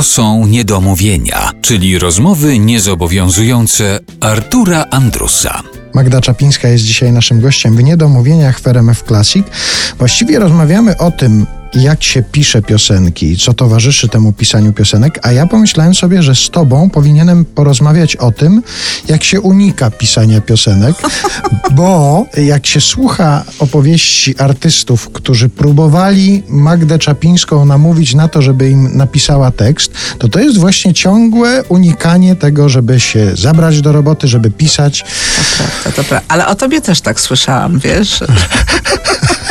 To są niedomówienia, czyli rozmowy niezobowiązujące Artura Andrusa. Magda Czapińska jest dzisiaj naszym gościem w Niedomówieniach w RMF Classic. Właściwie rozmawiamy o tym, jak się pisze piosenki, co towarzyszy temu pisaniu piosenek, a ja pomyślałem sobie, że z tobą powinienem porozmawiać o tym, jak się unika pisania piosenek, bo jak się słucha opowieści artystów, którzy próbowali Magdę Czapińską namówić na to, żeby im napisała tekst, to to jest właśnie ciągłe unikanie tego, żeby się zabrać do roboty, żeby pisać. To prawda, to prawda. Ale o tobie też tak słyszałam, wiesz?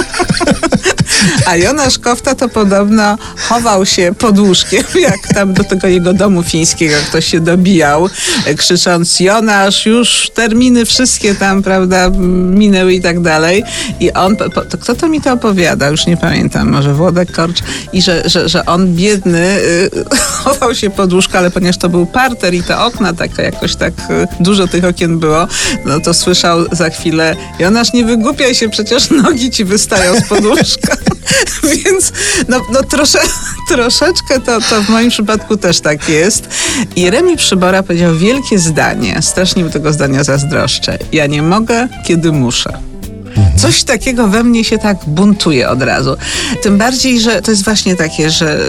A Jonasz Kofta to podobno chował się pod łóżkiem, jak tam do tego jego domu fińskiego ktoś się dobijał, krzycząc Jonasz, już terminy wszystkie tam, prawda, minęły i tak dalej. I on, to, kto to mi to opowiada? Już nie pamiętam, może Włodek Korcz. I że, że, że on biedny y, chował się pod łóżko, ale ponieważ to był parter i te okna tak jakoś tak y, dużo tych okien było, no to słyszał za chwilę Jonasz, nie wygłupiaj się, przecież nogi ci wystają z pod łóżka. Więc no, no trosze, troszeczkę to, to w moim przypadku też tak jest. I Remi Przybora powiedział wielkie zdanie, strasznie mi tego zdania zazdroszczę. Ja nie mogę, kiedy muszę. Coś takiego we mnie się tak buntuje od razu. Tym bardziej, że to jest właśnie takie, że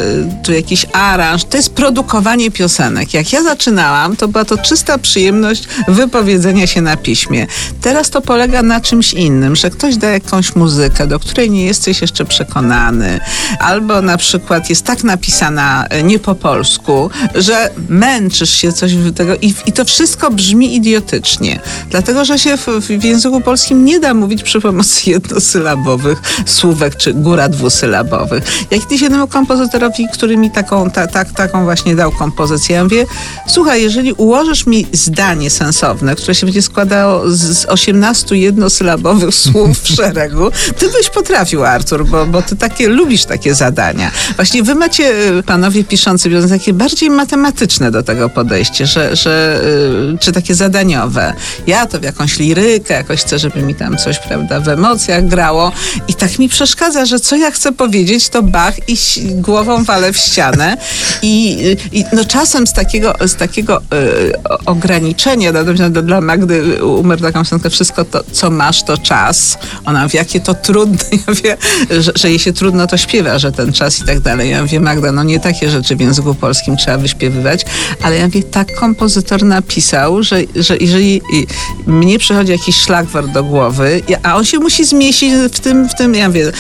tu jakiś aranż, to jest produkowanie piosenek. Jak ja zaczynałam, to była to czysta przyjemność wypowiedzenia się na piśmie. Teraz to polega na czymś innym, że ktoś da jakąś muzykę, do której nie jesteś jeszcze przekonany, albo na przykład jest tak napisana e, nie po polsku, że męczysz się coś tego i, i to wszystko brzmi idiotycznie. Dlatego, że się w, w języku polskim nie da mówić przy pomocy jednosylabowych słówek, czy góra dwusylabowych. Ja kiedyś jednemu kompozytorowi, który mi taką, ta, ta, taką właśnie dał kompozycję, ja mówię, słuchaj, jeżeli ułożysz mi zdanie sensowne, które się będzie składało z 18 jednosylabowych słów w szeregu, ty byś potrafił, Artur, bo, bo ty takie lubisz takie zadania. Właśnie wy macie, y, panowie piszący, takie bardziej matematyczne do tego podejście, że, że y, czy takie zadaniowe. Ja to w jakąś lirykę, jakoś chcę, żeby mi tam coś, prawda, w emocjach grało i tak mi przeszkadza, że co ja chcę powiedzieć, to bach i głową walę w ścianę i, i no czasem z takiego, z takiego y, ograniczenia, no, dla Magdy umarł taką piosenkę, wszystko to, co masz, to czas. Ona wie, jakie to trudne, ja wie, że, że jej się trudno to śpiewa, że ten czas i tak dalej. Ja mówię, Magda, no nie takie rzeczy w języku polskim trzeba wyśpiewywać, ale ja mówię, tak kompozytor napisał, że, że jeżeli mnie przychodzi jakiś szlagwort do głowy, a on się musi zmieścić w tym, w tym, ja mówię,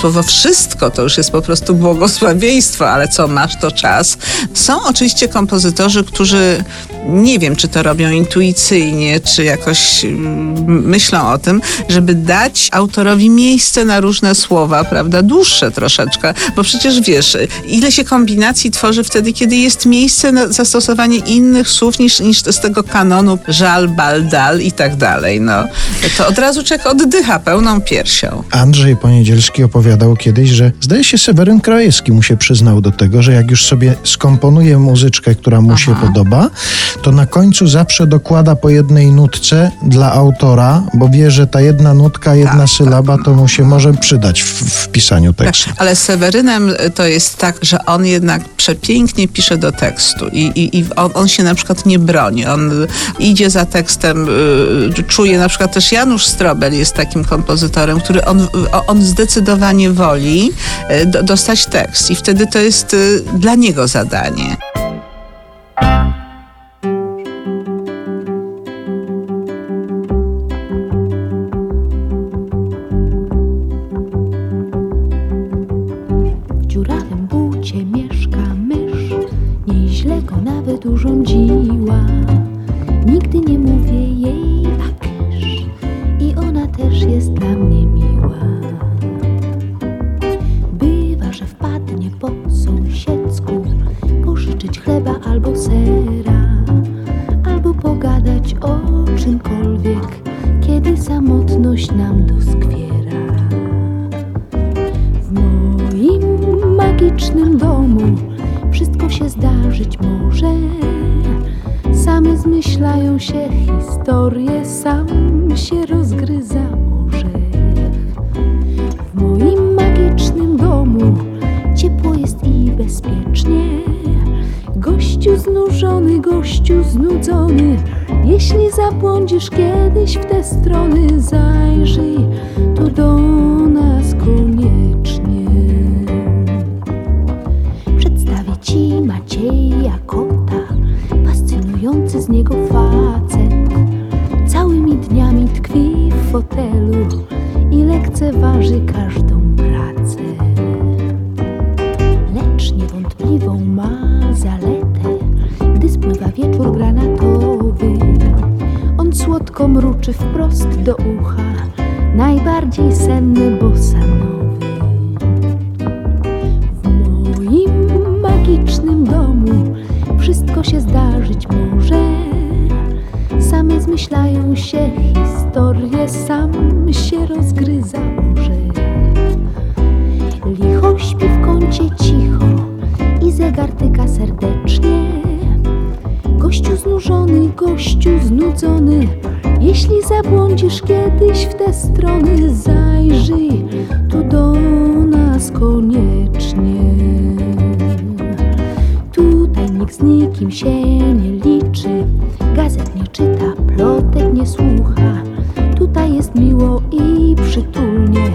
słowo wszystko to już jest po prostu błogosławieństwo, ale co masz, to czas. Są oczywiście kompozytorzy, którzy nie wiem, czy to robią intuicyjnie, czy jakoś mm, myślą o tym, żeby dać autorowi miejsce na różne słowa, prawda, dłuższe troszeczkę, bo przecież wiesz, ile się kombinacji tworzy wtedy, kiedy jest miejsce na zastosowanie innych słów niż, niż z tego kanonu żal, bal, dal i tak dalej, no. To od razu człowiek oddycha pełną piersią. Andrzej Poniedzielski opowiadał kiedyś, że zdaje się Seweryn Krajewski mu się przyznał do tego, że jak już sobie skomponuje muzyczkę, która mu Aha. się podoba, to na końcu zawsze dokłada po jednej nutce dla autora, bo wie, że ta jedna nutka, jedna tak, sylaba tak. to mu się może przydać w, w pisaniu tak, tekstu. Tak, ale Sewerynem to jest tak, że on jednak przepięknie pisze do tekstu i, i, i on, on, się na przykład nie broni. On idzie za tekstem, y, czuje na przykład też Janusz Strobel jest takim kompozytorem, który on, on zdecydowanie woli y, dostać tekst i wtedy to jest y, dla niego zadanie. nawet urządziła. Nigdy nie pożyczyć chleba albo sera, albo pogadać o czymkolwiek, kiedy samotność nam doskwiera. W moim magicznym domu wszystko się zdarzyć może. Same zmyślają się historie, sam się rozgryza orzech. W moim magicznym domu ciepło jest i bezpiecznie. Znużony, gościu znudzony Jeśli zabłądzisz kiedyś w te strony Zajrzyj tu do mruczy wprost do ucha Najbardziej senny bosanowy W moim magicznym domu Wszystko się zdarzyć może. Same zmyślają się historie Sam się rozgryza orzech Licho śpi w kącie cicho i zegar tyka serdecznie. Gościu znużony, gościu znudzony, jeśli zabłądzisz kiedyś w te strony, zajrzyj tu do nas koniecznie. Tutaj nikt z nikim się nie liczy, gazet nie czyta, plotek nie słucha. Tutaj jest miło i przytulnie,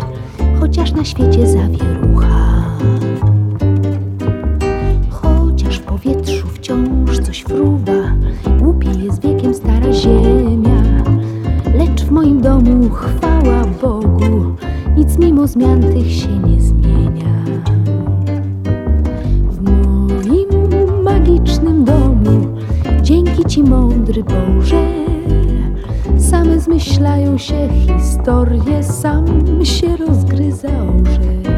chociaż na świecie zawierucha. Chociaż w powietrzu wciąż coś fruwa, głupie jest wiekiem stara ziemia. Moim domu chwała Bogu, nic mimo zmian tych się nie zmienia. W moim magicznym domu, dzięki Ci mądry Boże, same zmyślają się historie, sam się rozgryza orzech.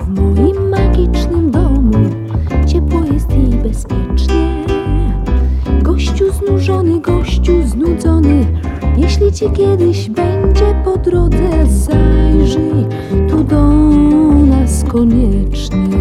W moim magicznym jeśli ci kiedyś będzie po drodze, zajrzyj tu do nas koniecznie.